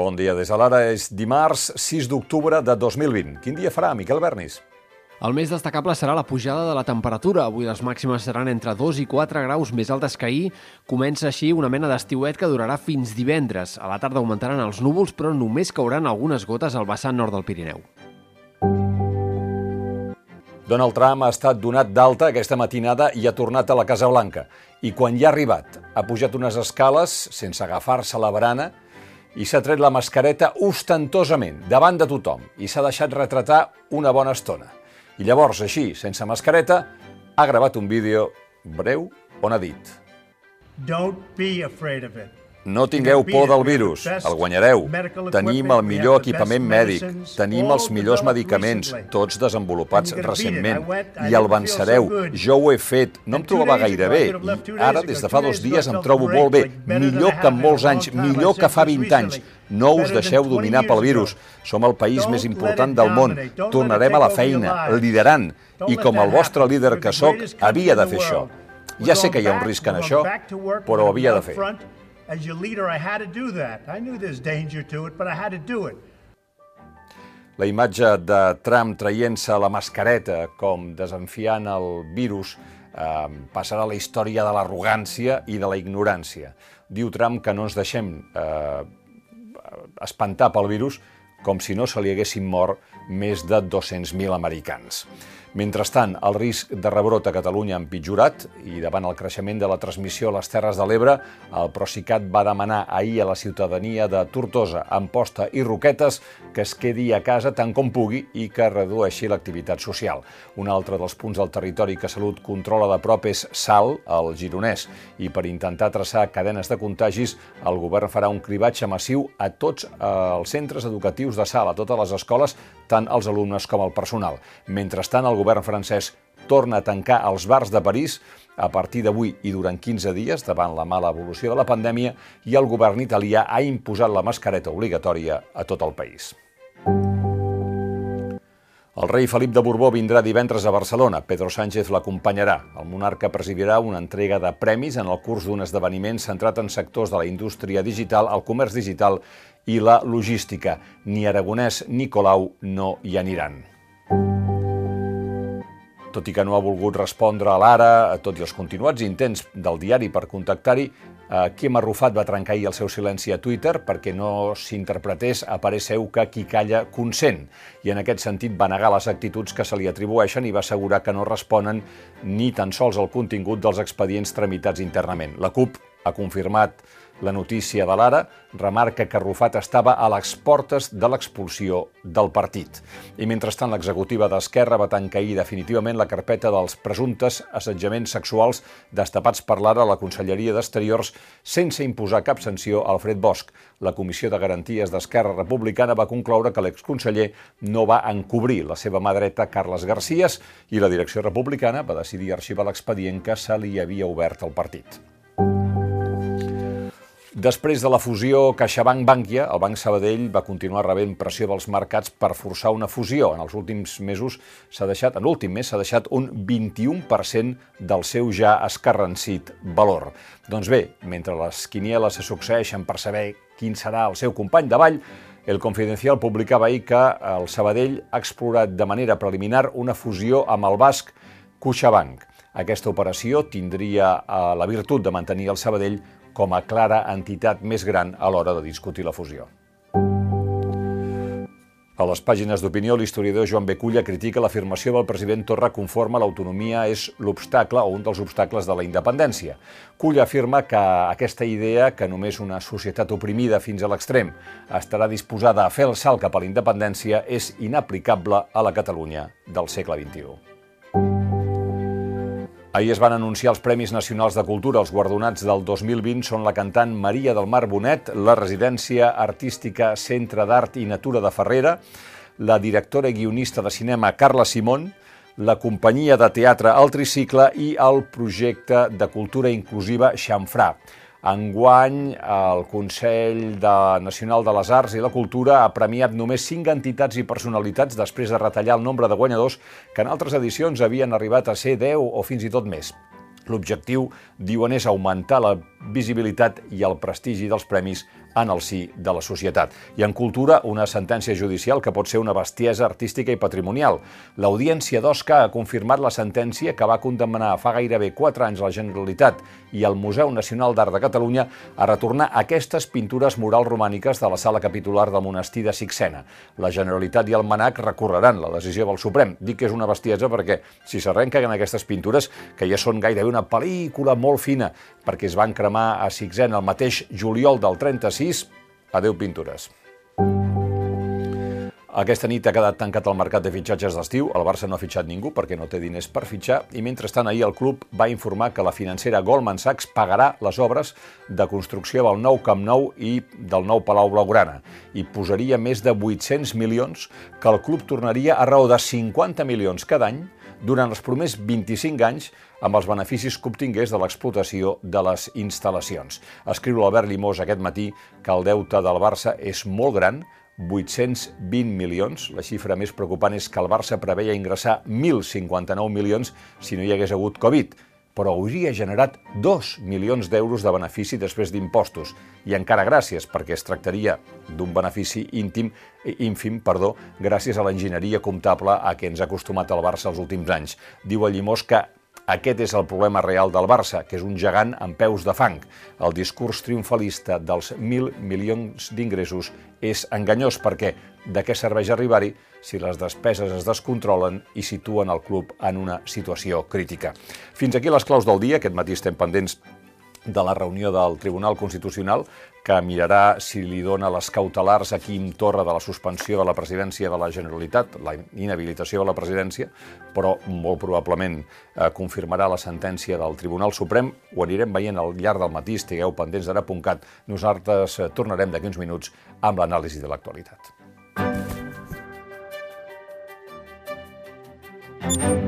Bon dia des de l'ara. És dimarts 6 d'octubre de 2020. Quin dia farà, Miquel Bernis? El més destacable serà la pujada de la temperatura. Avui les màximes seran entre 2 i 4 graus més altes que ahir. Comença així una mena d'estiuet que durarà fins divendres. A la tarda augmentaran els núvols, però només cauran algunes gotes al vessant nord del Pirineu. Donald Trump ha estat donat d'alta aquesta matinada i ha tornat a la Casa Blanca. I quan hi ha arribat, ha pujat unes escales sense agafar-se la barana i s'ha tret la mascareta ostentosament, davant de tothom, i s'ha deixat retratar una bona estona. I llavors, així, sense mascareta, ha gravat un vídeo breu on ha dit Don't be afraid of it. No tingueu por del virus, el guanyareu. Tenim el millor equipament mèdic, tenim els millors medicaments, tots desenvolupats recentment, i el vencereu. Jo ho he fet, no em trobava gaire bé, i ara, des de fa dos dies, em trobo molt bé, millor que en molts anys, millor que fa 20 anys. No us deixeu dominar pel virus. Som el país més important del món. Tornarem a la feina, liderant. I com el vostre líder que sóc, havia de fer això. Ja sé que hi ha un risc en això, però ho havia de fer. As your leader, I had to do that. I knew there's danger to it, but I had to do it. La imatge de Trump traient-se la mascareta com desenfiant el virus eh, passarà a la història de l'arrogància i de la ignorància. Diu Trump que no ens deixem eh, espantar pel virus com si no se li haguessin mort més de 200.000 americans. Mentrestant, el risc de rebrot a Catalunya ha empitjorat i davant el creixement de la transmissió a les Terres de l'Ebre, el Procicat va demanar ahir a la ciutadania de Tortosa, Amposta i Roquetes que es quedi a casa tant com pugui i que redueixi l'activitat social. Un altre dels punts del territori que Salut controla de prop és Sal, el gironès, i per intentar traçar cadenes de contagis, el govern farà un cribatge massiu a tots eh, els centres educatius de Sal, a totes les escoles, tant els alumnes com el personal. Mentrestant, el govern francès torna a tancar els bars de París a partir d'avui i durant 15 dies davant la mala evolució de la pandèmia i el govern italià ha imposat la mascareta obligatòria a tot el país. El rei Felip de Borbó vindrà divendres a Barcelona. Pedro Sánchez l'acompanyarà. El monarca presidirà una entrega de premis en el curs d'un esdeveniment centrat en sectors de la indústria digital, el comerç digital i la logística. Ni Aragonès ni Colau no hi aniran tot i que no ha volgut respondre a l'ara, tot i els continuats intents del diari per contactar-hi, eh, Quim Arrufat va trencar ahir el seu silenci a Twitter perquè no s'interpretés a parer seu que qui calla consent, i en aquest sentit va negar les actituds que se li atribueixen i va assegurar que no responen ni tan sols al contingut dels expedients tramitats internament. La CUP ha confirmat la notícia de l'Ara remarca que Rufat estava a les portes de l'expulsió del partit. I mentrestant l'executiva d'Esquerra va tancar definitivament la carpeta dels presumptes assetjaments sexuals destapats per l'Ara a la Conselleria d'Exteriors sense imposar cap sanció a Alfred Bosch. La Comissió de Garanties d'Esquerra Republicana va concloure que l'exconseller no va encobrir la seva mà dreta Carles Garcies i la direcció republicana va decidir arxivar l'expedient que se li havia obert al partit. Després de la fusió CaixaBank-Bànquia, el Banc Sabadell va continuar rebent pressió dels mercats per forçar una fusió. En els últims mesos s'ha deixat, en l'últim mes s'ha deixat un 21% del seu ja escarrencit valor. Doncs bé, mentre les quinieles se succeeixen per saber quin serà el seu company de ball, el Confidencial publicava ahir que el Sabadell ha explorat de manera preliminar una fusió amb el basc CaixaBank. Aquesta operació tindria eh, la virtut de mantenir el Sabadell com a clara entitat més gran a l'hora de discutir la fusió. A les pàgines d'opinió, l'historiador Joan Beculla critica l'afirmació del president Torra conforme l'autonomia és l'obstacle o un dels obstacles de la independència. Culla afirma que aquesta idea, que només una societat oprimida fins a l'extrem estarà disposada a fer el salt cap a la independència, és inaplicable a la Catalunya del segle XXI. Ahir es van anunciar els Premis Nacionals de Cultura. Els guardonats del 2020 són la cantant Maria del Mar Bonet, la residència artística Centre d'Art i Natura de Ferrera, la directora i guionista de cinema Carla Simón, la companyia de teatre El Tricicle i el projecte de cultura inclusiva Xamfrà. Enguany, el Consell de Nacional de les Arts i la Cultura ha premiat només cinc entitats i personalitats després de retallar el nombre de guanyadors que en altres edicions havien arribat a ser 10 o fins i tot més. L'objectiu, diuen, és augmentar la visibilitat i el prestigi dels premis en el si de la societat. I en cultura, una sentència judicial que pot ser una bestiesa artística i patrimonial. L'Audiència d'Osca ha confirmat la sentència que va condemnar fa gairebé 4 anys la Generalitat i el Museu Nacional d'Art de Catalunya a retornar aquestes pintures murals romàniques de la sala capitular del monestir de Sixena. La Generalitat i el Manac recorreran la decisió del Suprem. Dic que és una bestiesa perquè si s'arrenquen aquestes pintures, que ja són gairebé una pel·lícula molt fina, perquè es van cremar a Sixena el mateix juliol del 36, adeu pintures. Aquesta nit ha quedat tancat el mercat de fitxatges d'estiu, el Barça no ha fitxat ningú perquè no té diners per fitxar. I mentrestant ahir el club va informar que la financera Goldman Sachs pagarà les obres de construcció del nou Camp Nou i del nou Palau Blaugrana. I posaria més de 800 milions que el club tornaria a raó de 50 milions cada any durant els primers 25 anys amb els beneficis que obtingués de l'explotació de les instal·lacions. Escriu l'Albert Limós aquest matí que el deute del Barça és molt gran, 820 milions. La xifra més preocupant és que el Barça preveia ingressar 1.059 milions si no hi hagués hagut Covid, però hauria generat 2 milions d'euros de benefici després d'impostos. I encara gràcies, perquè es tractaria d'un benefici íntim, ínfim perdó, gràcies a l'enginyeria comptable a què ens ha acostumat el Barça els últims anys. Diu el Llimós que aquest és el problema real del Barça, que és un gegant amb peus de fang. El discurs triomfalista dels mil milions d'ingressos és enganyós perquè de què serveix arribar-hi si les despeses es descontrolen i situen el club en una situació crítica. Fins aquí les claus del dia. Aquest matí estem pendents de la reunió del Tribunal Constitucional que mirarà si li dona les cautelars a Quim Torra de la suspensió de la presidència de la Generalitat, la inhabilitació de la presidència, però molt probablement eh, confirmarà la sentència del Tribunal Suprem. Ho anirem veient al llarg del matí, estigueu pendents d'ara.cat. Nosaltres eh, tornarem d'aquí uns minuts amb l'anàlisi de l'actualitat. thank you